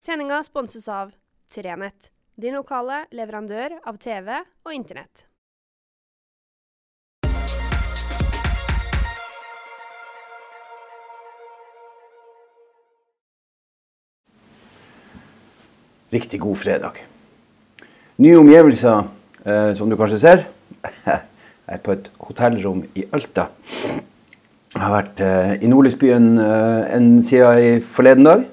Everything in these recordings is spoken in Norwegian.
Sendinga sponses av Trenett, din lokale leverandør av TV og Internett. Riktig god fredag. Nye omgivelser, eh, som du kanskje ser. Jeg er på et hotellrom i Alta. Jeg har vært eh, i Nordlysbyen eh, en siden i forleden dag.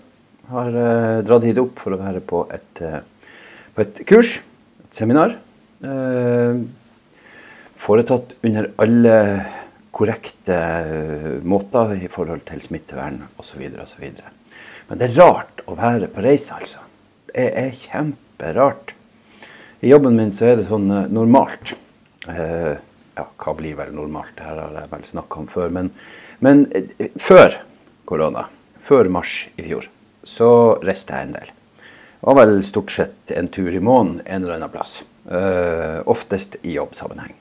Har eh, dratt hit opp for å være på et, eh, på et kurs, et seminar. Eh, foretatt under alle korrekte eh, måter i forhold til smittevern osv. osv. Men det er rart å være på reise, altså. Det er kjemperart. I jobben min så er det sånn eh, normalt. Eh, ja, hva blir vel normalt? Det her har jeg vel snakka om før. Men, men før korona, før mars i fjor, så reiste jeg en del. Var vel stort sett en tur i måneden en eller annen plass. Uh, oftest i jobbsammenheng.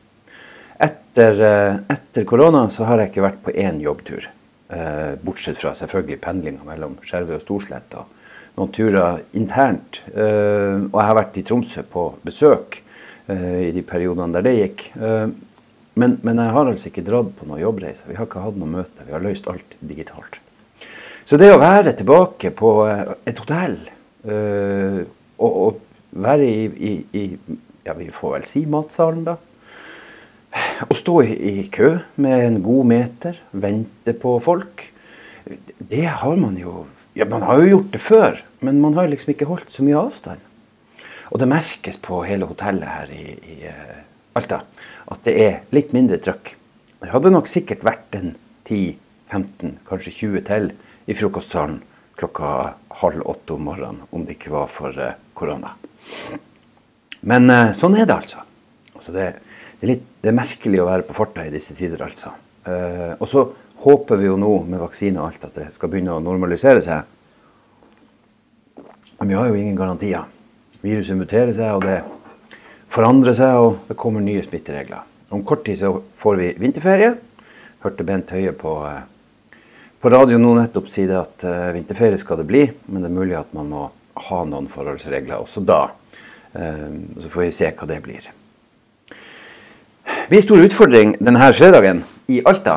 Etter, uh, etter korona så har jeg ikke vært på én jobbtur. Uh, bortsett fra selvfølgelig pendlinga mellom Skjervøy og Storslett. og noen turer internt. Og jeg har vært i Tromsø på besøk i de periodene der det gikk. Men, men jeg har altså ikke dratt på noen jobbreise. Vi har ikke hatt noe møte. Vi har løst alt digitalt. Så det å være tilbake på eh, et hotell eh, og, og være i, i, i ja, vi får vel si matsalen, da. Å stå i, kø med en god meter, vente på folk, det har man jo ja, Man har jo gjort det før, men man har liksom ikke holdt så mye avstand. Og det merkes på hele hotellet her i, i eh, Alta at det er litt mindre trøkk. Det hadde nok sikkert vært en 10-15, kanskje 20 til i frokostsalen klokka halv åtte om morgenen om det ikke var for eh, korona. Men eh, sånn er det altså. altså det, det, er litt, det er merkelig å være på farta i disse tider, altså. Eh, og så håper vi jo nå med vaksine og alt at det skal begynne å normalisere seg. Men vi har jo ingen garantier. Viruset muterer seg, og det forandrer seg, og det kommer nye smitteregler. Om kort tid så får vi vinterferie. Hørte Bent Høie på, eh, på radio nå nettopp si det at uh, vinterferie skal det bli, men det er mulig at man må ha noen forholdsregler også da. Uh, så får vi se hva det blir. Min store utfordring denne fredagen i Alta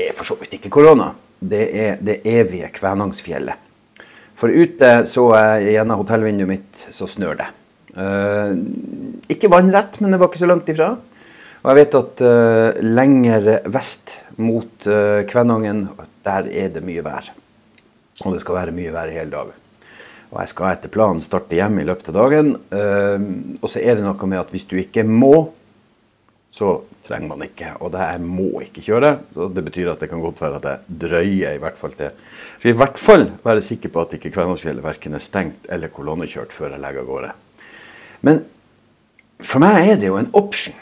er for så vidt ikke korona. Det er det evige Kvænangsfjellet. For ute så jeg gjennom hotellvinduet mitt, så snør det. Uh, ikke vannrett, men det var ikke så langt ifra. Og jeg vet at uh, lenger vest mot uh, Kvænangen, der er det mye vær. Og det skal være mye vær i hele dag. Og jeg skal etter planen starte hjemme i løpet av dagen. og så er det noe med at hvis du ikke må, så trenger man ikke. Og det her må ikke kjøre. Så det betyr at det kan godt være at jeg drøyer i hvert fall til Så i hvert fall være sikker på at ikke Kvænangsfjellet verken er stengt eller kolonnekjørt før jeg legger av gårde. Men for meg er det jo en option.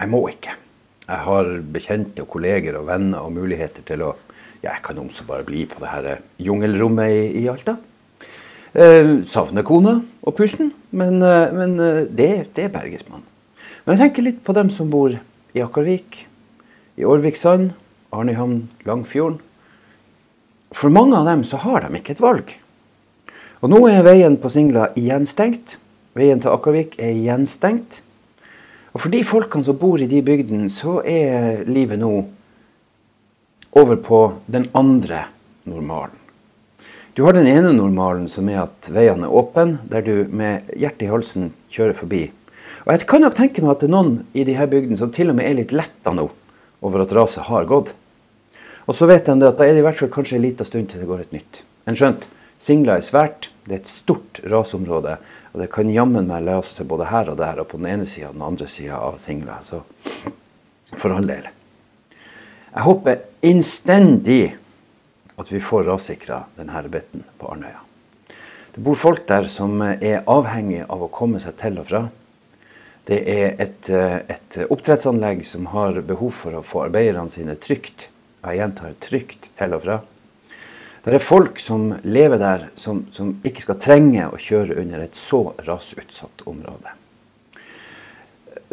Jeg må ikke. Jeg har bekjente og kolleger og venner og muligheter til å ja, Jeg kan også bare bli på det her jungelrommet i, i Alta. Eh, savner kona og pusten, men, eh, men eh, det, det berges man. Men jeg tenker litt på dem som bor i Akkarvik, i Årviksand, Arnøyhamn, Langfjorden. For mange av dem så har de ikke et valg. Og nå er veien på Singla igjen stengt. Veien til Akkarvik er igjen stengt. Og for de folkene som bor i de bygdene, så er livet nå over på den andre normalen. Du har den ene normalen, som er at veiene er åpne, der du med hjertet i halsen kjører forbi. Og jeg kan nok tenke meg at det er noen i de her bygdene som til og med er litt letta nå over at raset har gått. Og så vet de at da er det i hvert fall kanskje en liten stund til det går et nytt. En skjønt, Singla er svært, det er et stort rasområde. Og det kan jammen meg løse seg både her og der, og på den ene sida og den andre sida av Singla. Så for all del. Jeg håper innstendig at vi får rassikra denne biten på Arnøya. Det bor folk der som er avhengig av å komme seg til og fra. Det er et, et oppdrettsanlegg som har behov for å få arbeiderne sine trygt, jeg gjentar trygt, til og fra. Det er folk som lever der, som, som ikke skal trenge å kjøre under et så rasutsatt område.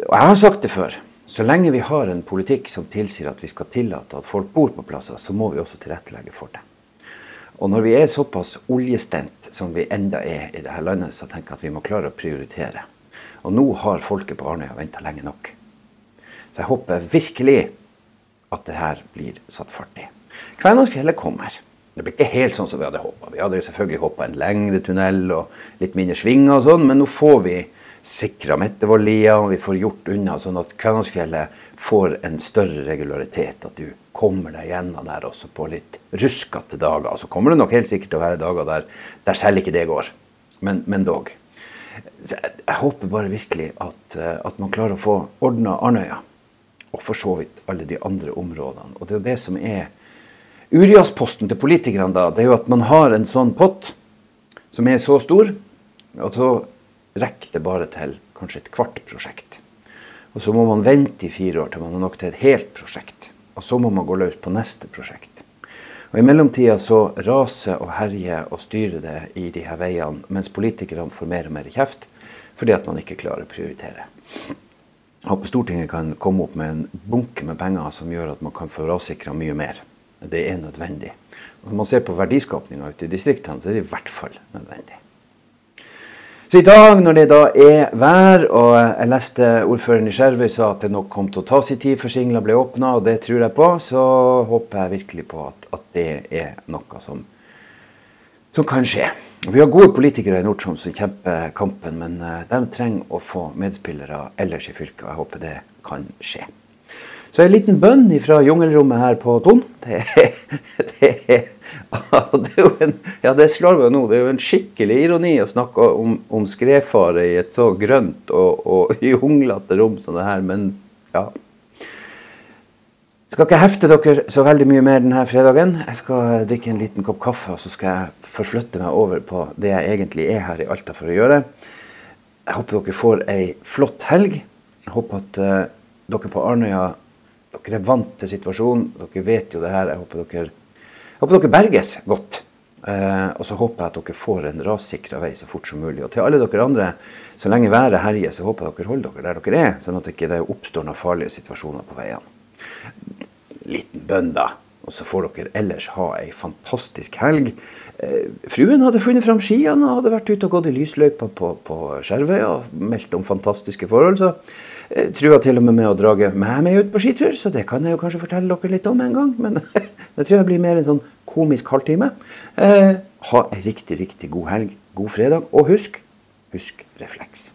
Og jeg har sagt det før. Så lenge vi har en politikk som tilsier at vi skal tillate at folk bor på plasser, så må vi også tilrettelegge for det. Og når vi er såpass oljestent som vi enda er i dette landet, så tenker jeg at vi må klare å prioritere. Og nå har folket på Arnøya venta lenge nok. Så jeg håper virkelig at det her blir satt fart i. Kvænangsfjellet kommer. Det ble ikke helt sånn som vi hadde håpa. Vi hadde selvfølgelig håpa en lengre tunnel og litt mindre svinger og sånn, men nå får vi sikra Mettevolllia, og vi får gjort unna sånn at Kvænangsfjellet får en større regularitet. At du kommer deg gjennom der også på litt ruskete dager. Så kommer det nok helt sikkert til å være dager der, der selv ikke det går. Men, men dog. Så jeg, jeg, håper bare virkelig at, eh, at man klarer å få ordna Arnøya. Og for så vidt alle de andre områdene. Og det er det som er Uriasposten til politikerne, da, det er jo at man har en sånn pott som er så stor, og så rekker det bare til kanskje et kvart prosjekt. Og så må man vente i fire år til man har nok til et helt prosjekt. Og så må man gå løs på neste prosjekt. Og I mellomtida så raser og herjer og styrer det i de her veiene, mens politikerne får mer og mer kjeft fordi at man ikke klarer å prioritere. Jeg håper Stortinget kan komme opp med en bunke med penger som gjør at man kan få rassikra mye mer. Det er nødvendig. Og når man ser på verdiskapninga ute i distriktene, så er det i hvert fall nødvendig. Så i dag, når det da er vær, og jeg leste ordføreren i Skjervøy sa at det nok kom til å ta sin tid før Singla ble åpna, og det tror jeg på, så håper jeg virkelig på at, at det er noe som, som kan skje. Vi har gode politikere i Nord-Troms som kjemper kampen, men eh, de trenger å få medspillere ellers i fylket. og Jeg håper det kan skje. Så en liten bønn fra jungelrommet her på Ton. Det, det, det, en, ja, det slår meg nå. Det er jo en skikkelig ironi å snakke om, om skredfare i et så grønt og, og junglete rom som det her, men ja. Skal ikke hefte dere så veldig mye mer denne fredagen. Jeg skal drikke en liten kopp kaffe, og så skal jeg forflytte meg over på det jeg egentlig er her i Alta for å gjøre. Jeg håper dere får ei flott helg. Jeg håper at uh, dere på Arnøya dere er vant til situasjonen. Dere vet jo det her. Jeg håper dere, jeg håper dere berges godt. Eh, og så håper jeg at dere får en rassikra vei så fort som mulig. Og til alle dere andre, så lenge været herjer, så håper jeg dere holder dere der dere er, sånn at det ikke oppstår noen farlige situasjoner på veiene. Liten bønn, da. Og så får dere ellers ha ei fantastisk helg. Eh, fruen hadde funnet fram skiene og hadde vært ute og gått i lysløypa på, på Skjervøy og meldt om fantastiske forhold. Så trua til og med med å drage meg med ut på skitur, så det kan jeg jo kanskje fortelle dere litt om en gang. Men det tror jeg blir mer en sånn komisk halvtime. Eh, ha ei riktig, riktig god helg. God fredag. Og husk, husk refleks.